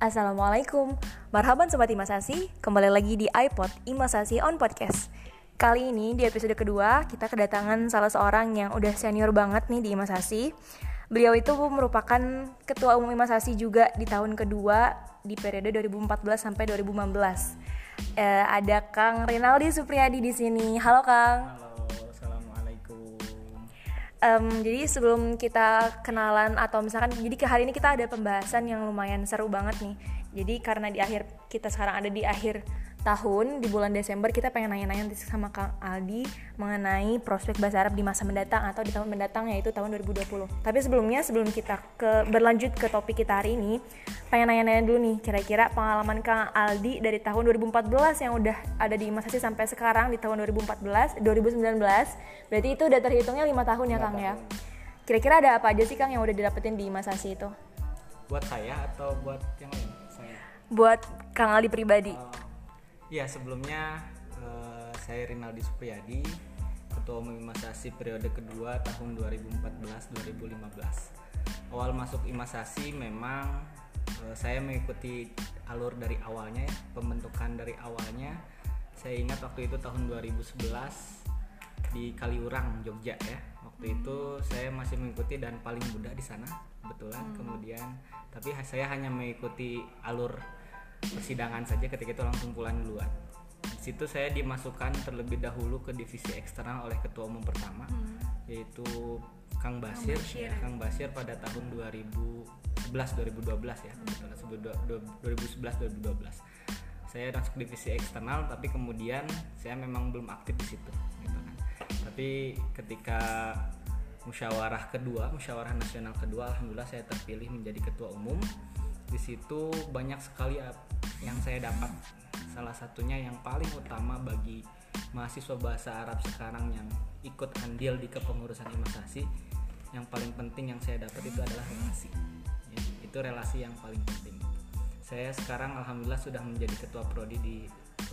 Assalamualaikum, marhaban Sobat Imasasi, kembali lagi di iPod Imasasi on Podcast. Kali ini di episode kedua, kita kedatangan salah seorang yang udah senior banget nih di Imasasi Beliau itu merupakan ketua umum Imasasi juga di tahun kedua di periode 2014 sampai 2015 eh, Ada Kang Rinaldi Supriyadi di sini, halo Kang. Um, jadi sebelum kita kenalan atau misalkan jadi ke hari ini kita ada pembahasan yang lumayan seru banget nih. Jadi karena di akhir kita sekarang ada di akhir tahun di bulan Desember kita pengen nanya-nanya nanti sama Kang Aldi mengenai prospek bahasa Arab di masa mendatang atau di tahun mendatang yaitu tahun 2020 tapi sebelumnya sebelum kita ke berlanjut ke topik kita hari ini pengen nanya-nanya dulu nih kira-kira pengalaman Kang Aldi dari tahun 2014 yang udah ada di Imasasi sampai sekarang di tahun 2014 2019 berarti itu udah terhitungnya lima tahun ya Kang ya? kira-kira ada apa aja sih Kang yang udah didapetin di Imasasi itu? Buat saya atau buat yang lain? Saya. buat Kang Aldi pribadi. Oh, Iya, sebelumnya eh, saya Rinaldi Supriyadi, Ketua Umum Imasasi periode kedua tahun 2014-2015. Awal masuk Imasasi memang eh, saya mengikuti alur dari awalnya ya, pembentukan dari awalnya. Saya ingat waktu itu tahun 2011 di Kaliurang, Jogja ya. Waktu itu saya masih mengikuti dan paling muda di sana kebetulan. Kemudian tapi saya hanya mengikuti alur persidangan saja ketika itu langsung pulang duluan. Di situ saya dimasukkan terlebih dahulu ke divisi eksternal oleh ketua umum pertama yaitu Kang Basir, ya, Kang Basir pada tahun 2011 2012 ya, kebetulan dua- 2011 2012 saya masuk divisi eksternal tapi kemudian saya memang belum aktif di situ gitu kan. Tapi ketika musyawarah kedua musyawarah nasional kedua alhamdulillah saya terpilih menjadi ketua umum di situ banyak sekali yang saya dapat. Salah satunya yang paling utama bagi mahasiswa bahasa Arab sekarang yang ikut andil di kepengurusan imasasi yang paling penting yang saya dapat itu adalah relasi. Ya, itu relasi yang paling penting. Saya sekarang alhamdulillah sudah menjadi ketua prodi di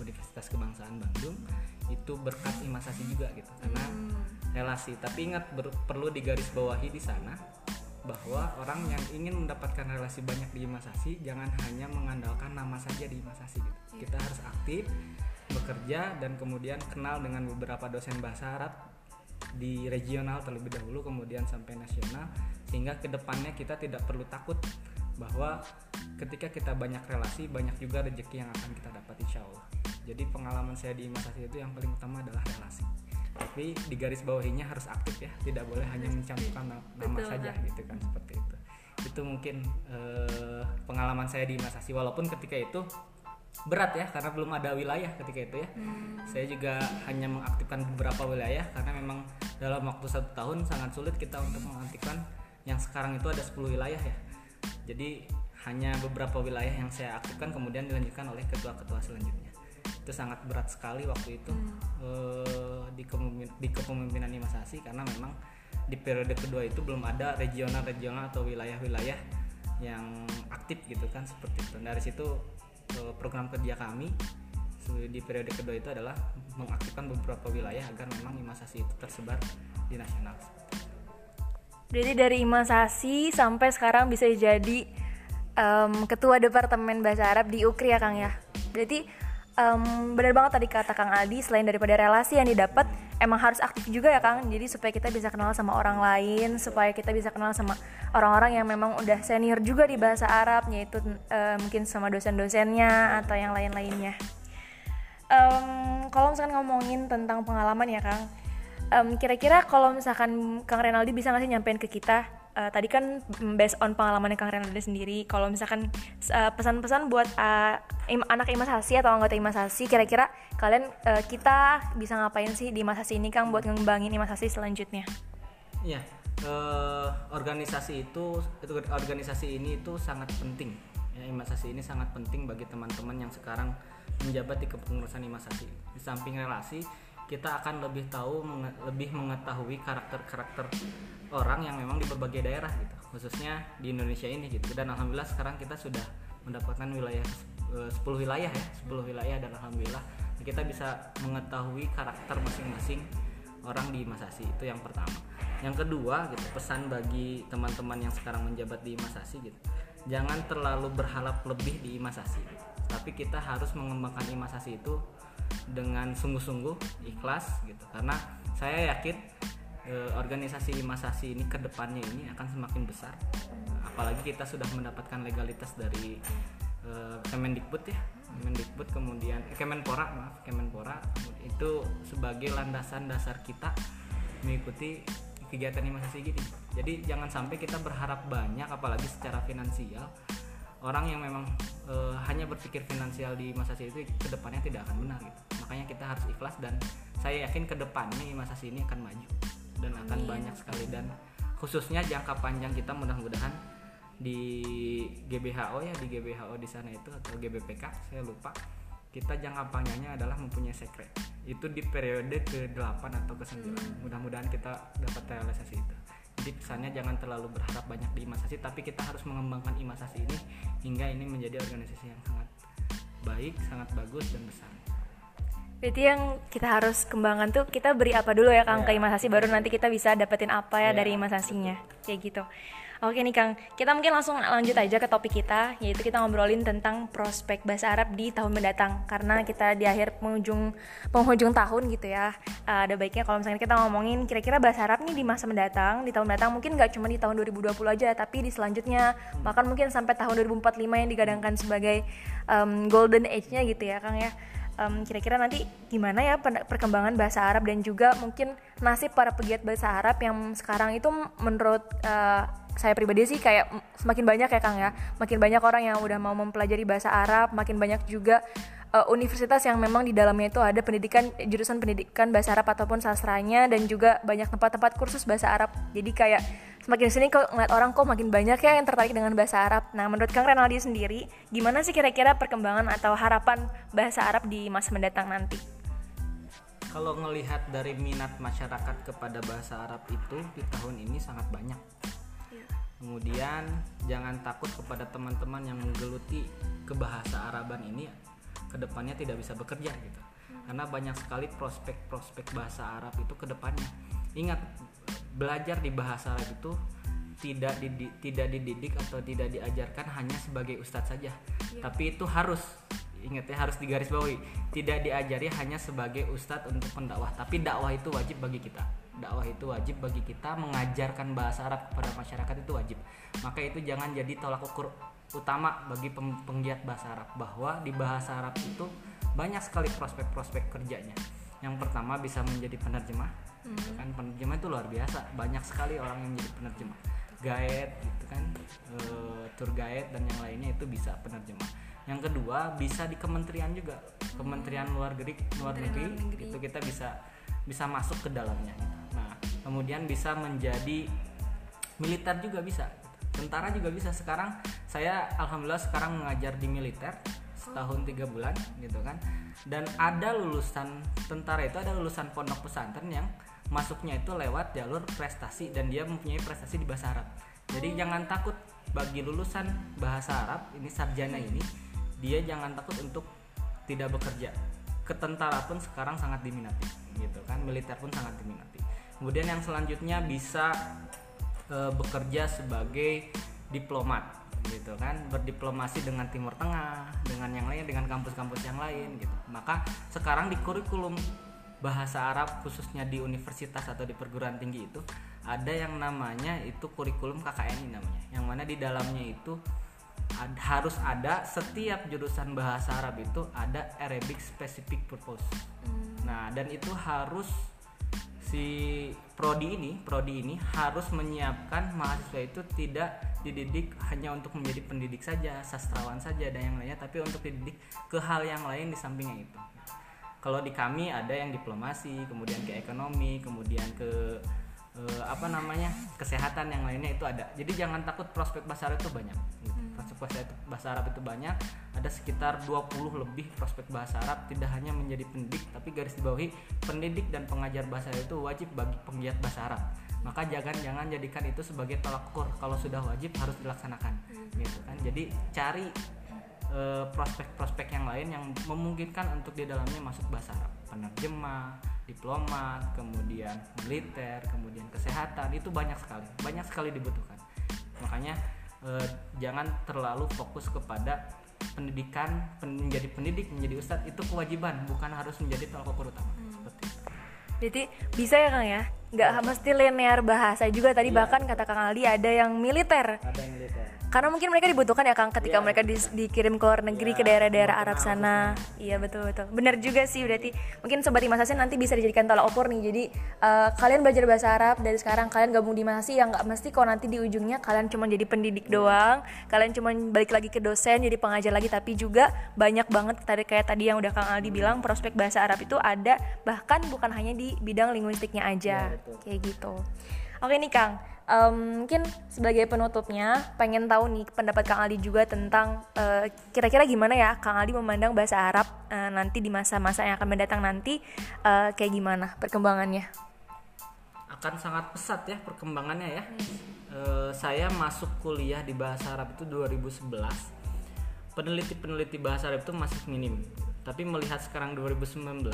Universitas Kebangsaan Bandung. Itu berkat imasasi juga gitu karena relasi. Tapi ingat ber- perlu digarisbawahi di sana bahwa orang yang ingin mendapatkan relasi banyak di imasasi jangan hanya mengandalkan nama saja di imasasi gitu. Kita harus aktif bekerja dan kemudian kenal dengan beberapa dosen bahasa Arab di regional terlebih dahulu kemudian sampai nasional sehingga ke depannya kita tidak perlu takut bahwa ketika kita banyak relasi banyak juga rezeki yang akan kita dapat insya Allah. Jadi pengalaman saya di imasasi itu yang paling utama adalah relasi tapi di garis bawahinya harus aktif ya tidak boleh hanya mencantumkan na- nama Betul, saja Kak. gitu kan seperti itu. Itu mungkin eh, pengalaman saya di imasasi walaupun ketika itu berat ya karena belum ada wilayah ketika itu ya. Saya juga hanya mengaktifkan beberapa wilayah karena memang dalam waktu satu tahun sangat sulit kita untuk mengaktifkan yang sekarang itu ada 10 wilayah ya. Jadi hanya beberapa wilayah yang saya aktifkan kemudian dilanjutkan oleh ketua-ketua selanjutnya itu sangat berat sekali waktu itu eh, di, kepemimpinan, di kepemimpinan Imasasi karena memang di periode kedua itu belum ada regional-regional atau wilayah-wilayah yang aktif gitu kan seperti itu dari situ eh, program kerja kami di periode kedua itu adalah mengaktifkan beberapa wilayah agar memang imasasi itu tersebar di nasional. Berarti dari imasasi sampai sekarang bisa jadi em, ketua departemen bahasa Arab di UKRI ya Kang ya. Berarti em, benar banget tadi kata Kang Aldi selain daripada relasi yang didapat emang harus aktif juga ya Kang. Jadi supaya kita bisa kenal sama orang lain, supaya kita bisa kenal sama orang-orang yang memang udah senior juga di bahasa Arab, yaitu eh, mungkin sama dosen-dosennya atau yang lain-lainnya. Em, kalau misalkan ngomongin tentang pengalaman ya Kang, em, kira-kira kalau misalkan Kang Renaldi bisa nggak sih nyampein ke kita? Eh, tadi kan based on pengalaman Kang Renaldi sendiri, kalau misalkan eh, pesan-pesan buat eh, im- anak imasasi atau anggota imasasi, kira-kira kalian eh, kita bisa ngapain sih di imasasi ini Kang buat ngembangin imasasi selanjutnya? Iya, eh, organisasi itu, itu organisasi ini itu sangat penting. Ya, imasasi ini sangat penting bagi teman-teman yang sekarang menjabat di kepengurusan imasasi. Di samping relasi, kita akan lebih tahu, lebih mengetahui karakter-karakter orang yang memang di berbagai daerah gitu, khususnya di Indonesia ini gitu. Dan alhamdulillah sekarang kita sudah mendapatkan wilayah eh, 10 wilayah ya, 10 wilayah dan alhamdulillah kita bisa mengetahui karakter masing-masing orang di Masasi itu yang pertama. Yang kedua gitu pesan bagi teman-teman yang sekarang menjabat di Masasi gitu jangan terlalu berharap lebih di imasasi tapi kita harus mengembangkan imasasi itu dengan sungguh-sungguh ikhlas gitu. Karena saya yakin e, organisasi imasasi ini ke depannya ini akan semakin besar. Apalagi kita sudah mendapatkan legalitas dari e, Kemendikbud ya. Kemendikbud kemudian eh, Kemenpora maaf Kemenpora. Itu sebagai landasan dasar kita mengikuti kegiatan imunisasi gini jadi jangan sampai kita berharap banyak apalagi secara finansial. Orang yang memang e, hanya berpikir finansial di masa itu ke depannya tidak akan benar gitu. Makanya kita harus ikhlas dan saya yakin ke depannya imunisasi ini akan maju dan akan Amin. banyak sekali. Dan khususnya jangka panjang kita mudah-mudahan di GBHO ya di GBHO di sana itu atau GBPK saya lupa. Kita jangka panjangnya adalah mempunyai sekret. Itu di periode ke-8 atau ke-9 hmm. mudah-mudahan kita dapat realisasi itu. Jadi pesannya jangan terlalu berharap banyak di imasasi tapi kita harus mengembangkan imasasi ini hingga ini menjadi organisasi yang sangat baik sangat bagus dan besar Berarti yang kita harus kembangkan tuh kita beri apa dulu ya Kang yeah. ke imasasi baru nanti kita bisa dapetin apa ya yeah. dari imasasinya kayak gitu. Oke nih Kang, kita mungkin langsung lanjut aja ke topik kita, yaitu kita ngobrolin tentang prospek bahasa Arab di tahun mendatang. Karena kita di akhir penghujung penghujung tahun gitu ya, uh, ada baiknya kalau misalnya kita ngomongin kira-kira bahasa Arab nih di masa mendatang, di tahun mendatang mungkin nggak cuma di tahun 2020 aja, tapi di selanjutnya, bahkan mungkin sampai tahun 2045 yang digadangkan sebagai um, golden age-nya gitu ya Kang ya um, kira-kira nanti gimana ya perkembangan bahasa Arab dan juga mungkin nasib para pegiat bahasa Arab yang sekarang itu menurut uh, saya pribadi sih kayak semakin banyak ya Kang ya. Makin banyak orang yang udah mau mempelajari bahasa Arab makin banyak juga uh, universitas yang memang di dalamnya itu ada pendidikan jurusan pendidikan bahasa Arab ataupun sastranya dan juga banyak tempat-tempat kursus bahasa Arab. Jadi kayak semakin sini kok ngeliat orang kok makin banyak ya yang tertarik dengan bahasa Arab. Nah, menurut Kang Renaldi sendiri, gimana sih kira-kira perkembangan atau harapan bahasa Arab di masa mendatang nanti? Kalau ngelihat dari minat masyarakat kepada bahasa Arab itu di tahun ini sangat banyak. Iya. Kemudian jangan takut kepada teman-teman yang menggeluti kebahasa Araban ini ke depannya tidak bisa bekerja gitu. Hmm. Karena banyak sekali prospek-prospek bahasa Arab itu ke depannya. Ingat belajar di bahasa Arab itu tidak didik, tidak dididik atau tidak diajarkan hanya sebagai ustadz saja, ya. tapi itu harus ingat ya harus digarisbawahi tidak diajari hanya sebagai ustadz untuk pendakwah, tapi dakwah itu wajib bagi kita. Dakwah itu wajib bagi kita mengajarkan bahasa Arab kepada masyarakat itu wajib. Maka itu jangan jadi tolak ukur utama bagi penggiat bahasa Arab bahwa di bahasa Arab itu banyak sekali prospek-prospek kerjanya. Yang pertama bisa menjadi penerjemah, hmm. kan. Penerjemah itu luar biasa. Banyak sekali orang yang jadi penerjemah. Guide gitu kan. E, tour guide dan yang lainnya itu bisa penerjemah. Yang kedua bisa di kementerian juga. Kementerian luar negeri luar negeri, negeri. itu kita bisa bisa masuk ke dalamnya. Nah kemudian bisa menjadi militer juga bisa. Tentara juga bisa. Sekarang saya alhamdulillah sekarang mengajar di militer setahun tiga bulan gitu kan. Dan ada lulusan tentara itu ada lulusan pondok pesantren yang masuknya itu lewat jalur prestasi dan dia mempunyai prestasi di bahasa Arab. Jadi jangan takut bagi lulusan bahasa Arab ini sarjana ini dia jangan takut untuk tidak bekerja. Ketentara pun sekarang sangat diminati gitu kan, militer pun sangat diminati. Kemudian yang selanjutnya bisa e, bekerja sebagai diplomat gitu kan berdiplomasi dengan Timur Tengah dengan yang lain dengan kampus-kampus yang lain gitu maka sekarang di kurikulum bahasa Arab khususnya di universitas atau di perguruan tinggi itu ada yang namanya itu kurikulum KKN namanya. Yang mana di dalamnya itu ad, harus ada setiap jurusan bahasa Arab itu ada Arabic specific purpose. Hmm. nah dan itu harus si prodi ini prodi ini harus menyiapkan mahasiswa itu tidak dididik hanya untuk menjadi pendidik saja sastrawan saja dan yang lainnya tapi untuk dididik ke hal yang lain di sampingnya itu kalau di kami ada yang diplomasi kemudian ke ekonomi kemudian ke eh, apa namanya kesehatan yang lainnya itu ada jadi jangan takut prospek bahasa Arab itu banyak gitu. hmm. prospek bahasa Arab itu banyak ada sekitar 20 lebih prospek bahasa Arab tidak hanya menjadi pendidik tapi garis di bawahi pendidik dan pengajar bahasa Arab itu wajib bagi penggiat bahasa Arab maka jangan jangan jadikan itu sebagai tolak ukur kalau sudah wajib harus dilaksanakan hmm. gitu kan jadi cari prospek-prospek yang lain yang memungkinkan untuk di dalamnya masuk bahasa Arab. Penerjemah diplomat kemudian militer kemudian kesehatan itu banyak sekali. Banyak sekali dibutuhkan. Makanya eh, jangan terlalu fokus kepada pendidikan pen- menjadi pendidik menjadi ustadz itu kewajiban bukan harus menjadi tolak ukur utama seperti itu. Jadi bisa ya Kang ya? Nggak mesti linear bahasa juga. Tadi bahkan kata Kang Aldi ada yang militer. ada yang militer Karena mungkin mereka dibutuhkan ya Kang ketika Iya, mereka di- dikirim ke luar negeri ke daerah-daerah Arab sana. Iya betul betul. Benar juga sih berarti mungkin sobat Imasasi nanti bisa dijadikan tolak ukur nih. Jadi eh, kalian belajar bahasa Arab dari sekarang kalian gabung di Masasi yang nggak mesti kok nanti di ujungnya kalian cuma jadi pendidik doang. Kalian cuma balik lagi ke dosen jadi pengajar lagi tapi juga banyak banget tadi kayak tadi yang udah Kang Aldi bilang prospek bahasa Arab itu ada bahkan bukan hanya di bidang linguistiknya aja. Iya, betul. Kayak gitu. Oke nih Kang, em, mungkin sebagai penutupnya pengen tahu nih pendapat Kang Aldi juga tentang eh, kira-kira gimana ya Kang Aldi memandang bahasa Arab eh, nanti di masa-masa yang akan mendatang nanti eh, kayak gimana perkembangannya? akan sangat pesat ya perkembangannya ya. Eh, saya masuk kuliah di bahasa Arab itu 2011. Peneliti-peneliti bahasa Arab itu masih minim. Tapi melihat sekarang 2019,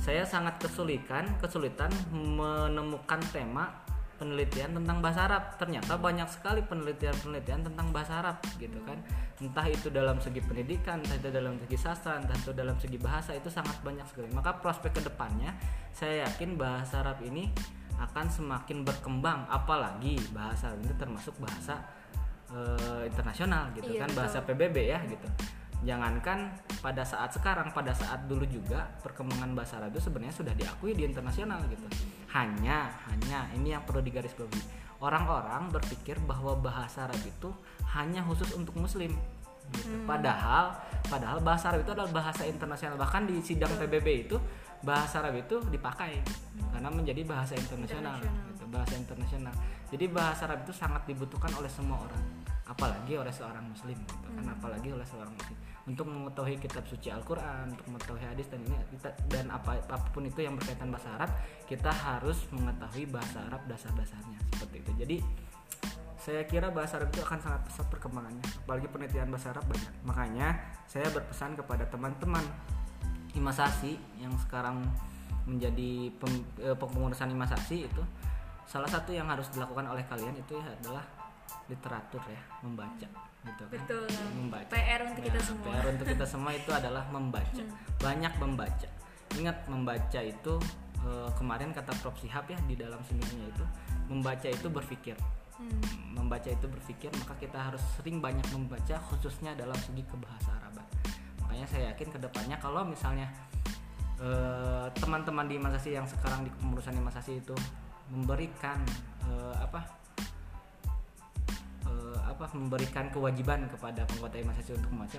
saya sangat kesulitan kesulitan menemukan tema penelitian tentang bahasa Arab. Ternyata banyak sekali penelitian-penelitian tentang bahasa Arab gitu kan. Entah itu dalam segi pendidikan, entah itu dalam segi sastra, entah itu dalam segi bahasa itu sangat banyak sekali. Maka prospek ke depannya saya yakin bahasa Arab ini akan semakin berkembang apalagi bahasa Arab itu termasuk bahasa eh, internasional gitu Iya, kan betul. bahasa PBB ya gitu jangankan pada saat sekarang pada saat dulu juga perkembangan bahasa Arab itu sebenarnya sudah diakui di internasional gitu hanya hanya ini yang perlu digarisbawahi. Orang-orang berpikir bahwa bahasa Arab itu hanya khusus untuk muslim. Gitu. padahal padahal bahasa Arab itu adalah bahasa internasional. Bahkan di sidang PBB itu bahasa Arab itu dipakai karena menjadi bahasa internasional, Internasional. gitu, bahasa internasional. Jadi bahasa Arab itu sangat dibutuhkan oleh semua orang, apalagi oleh seorang muslim gitu kan, apalagi oleh seorang muslim untuk mengetahui kitab suci Al-Qur'an, untuk mengetahui hadis dan ini kita dan apa apa pun itu yang berkaitan bahasa Arab, kita harus mengetahui bahasa Arab dasar-dasarnya seperti itu. Jadi saya kira bahasa Arab itu akan sangat pesat perkembangannya, apalagi penelitian bahasa Arab banyak. Makanya saya berpesan kepada teman-teman imasasi yang sekarang menjadi pem- eh, pengurusan imasasi itu salah satu yang harus dilakukan oleh kalian itu ya adalah literatur ya membaca gitu kan. Betul. membaca. PR untuk kita Nah, semua. PR untuk kita semua itu adalah membaca. Banyak membaca. Ingat membaca itu eh, kemarin kata Prof. Sihab ya di dalam seminarnya itu membaca itu berpikir. Membaca itu berpikir maka kita harus sering banyak membaca khususnya dalam segi kebahasa Araban makanya saya yakin ke depannya kalau misalnya eh, teman-teman di Masasi yang sekarang di kepengurusan di Masasi itu memberikan eh, apa apa memberikan kewajiban kepada penguasa Imasasi untuk membaca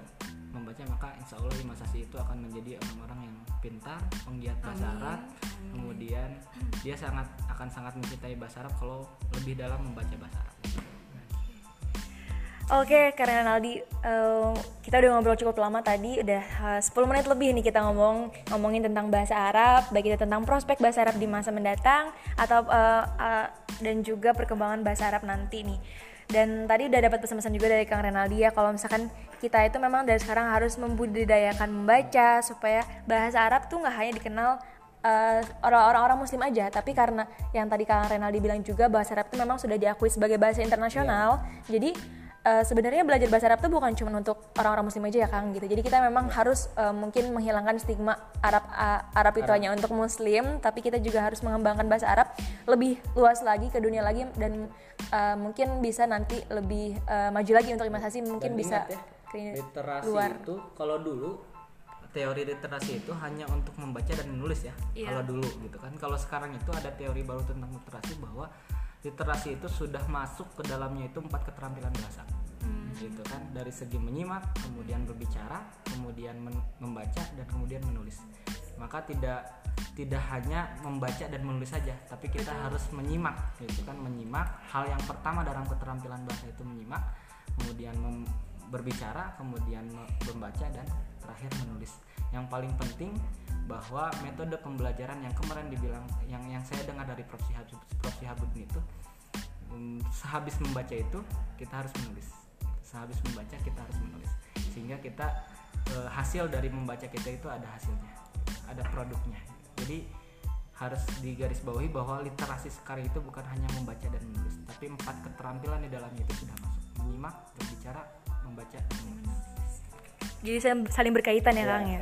membaca maka insya Allah Imasasi itu akan menjadi orang-orang yang pintar penggiat bahasa. Arab kemudian dia sangat akan sangat mencintai bahasa Arab kalau lebih dalam membaca bahasa Arab Oke, karena Naldi, eh, kita udah ngobrol cukup lama tadi, udah eh, 10 menit lebih nih kita ngomong ngomongin tentang bahasa Arab, baik itu tentang prospek bahasa Arab di masa mendatang atau eh, eh, dan juga perkembangan bahasa Arab nanti nih. Dan tadi udah dapat pesan-pesan juga dari Kang Renaldi ya kalau misalkan kita itu memang dari sekarang harus membudidayakan membaca supaya bahasa Arab tuh nggak hanya dikenal eh, orang-orang orang muslim aja. Tapi karena yang tadi Kang Renaldi bilang juga bahasa Arab itu memang sudah diakui sebagai bahasa internasional. Jadi eh, sebenarnya belajar bahasa Arab itu bukan cuma untuk orang-orang muslim aja ya Kang gitu. Jadi kita memang harus eh, mungkin menghilangkan stigma Arab a- Arab itu hanya untuk muslim tapi kita juga harus mengembangkan bahasa Arab lebih luas lagi ke dunia lagi dan eh, mungkin bisa nanti lebih eh, maju lagi untuk imasasi mungkin Dan bisa ya, ke literasi luar. itu kalau dulu teori literasi itu hanya untuk membaca dan menulis ya Iya. kalau dulu gitu kan. Kalau sekarang itu ada teori baru tentang literasi bahwa literasi itu sudah masuk ke dalamnya itu empat keterampilan bahasa gitu kan. Dari segi menyimak kemudian berbicara kemudian membaca dan kemudian menulis. Maka tidak tidak hanya membaca dan menulis saja tapi kita harus menyimak gitu kan menyimak. Hal yang pertama dalam keterampilan bahasa itu menyimak kemudian mem- berbicara kemudian me- membaca dan terakhir menulis. Yang paling penting bahwa metode pembelajaran yang kemarin dibilang yang yang saya dengar dari Prof. Shihab, Prof. Shihabuddin itu um, sehabis membaca itu kita harus menulis. Sehabis membaca kita harus menulis. Sehingga kita eh, hasil dari membaca kita itu ada hasilnya ada produknya jadi harus digarisbawahi bahwa literasi sekarang itu bukan hanya membaca dan menulis tapi empat keterampilan di dalamnya itu sudah masuk menyimak berbicara membaca dan menulis. Jadi saling berkaitan ya, Iya, Kang ya.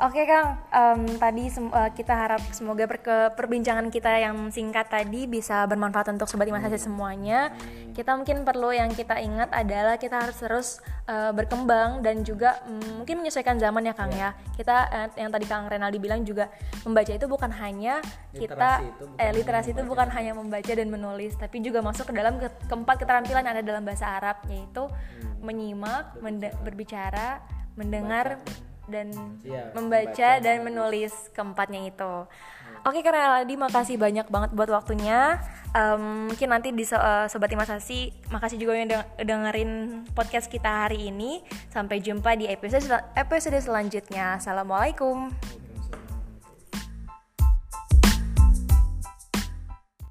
Oke Kang, Em, tadi eh, kita harap semoga per- perbincangan kita yang singkat tadi bisa bermanfaat untuk sobat imasasi semuanya. Kita mungkin perlu yang kita ingat adalah kita harus terus eh, berkembang dan juga mm, mungkin menyesuaikan zaman ya Kang ya. Kita eh, yang tadi Kang Renaldi bilang juga membaca itu bukan hanya kita Literasi itu bukan eh hanya literasi itu bukan hanya membaca dan menulis, tapi juga masuk ke dalam ke- keempat keterampilan yang ada dalam bahasa Arab yaitu menyimak, mende- berbicara, mendengar dan Iya, membaca membaca, dan menulis keempatnya itu. Oke karena Aldi makasih banyak banget buat waktunya. Em, mungkin nanti di so- eh, sobat Imasasi makasih juga yang deng- dengerin podcast kita hari ini. Sampai jumpa di episode sel- episode selanjutnya. Assalamualaikum.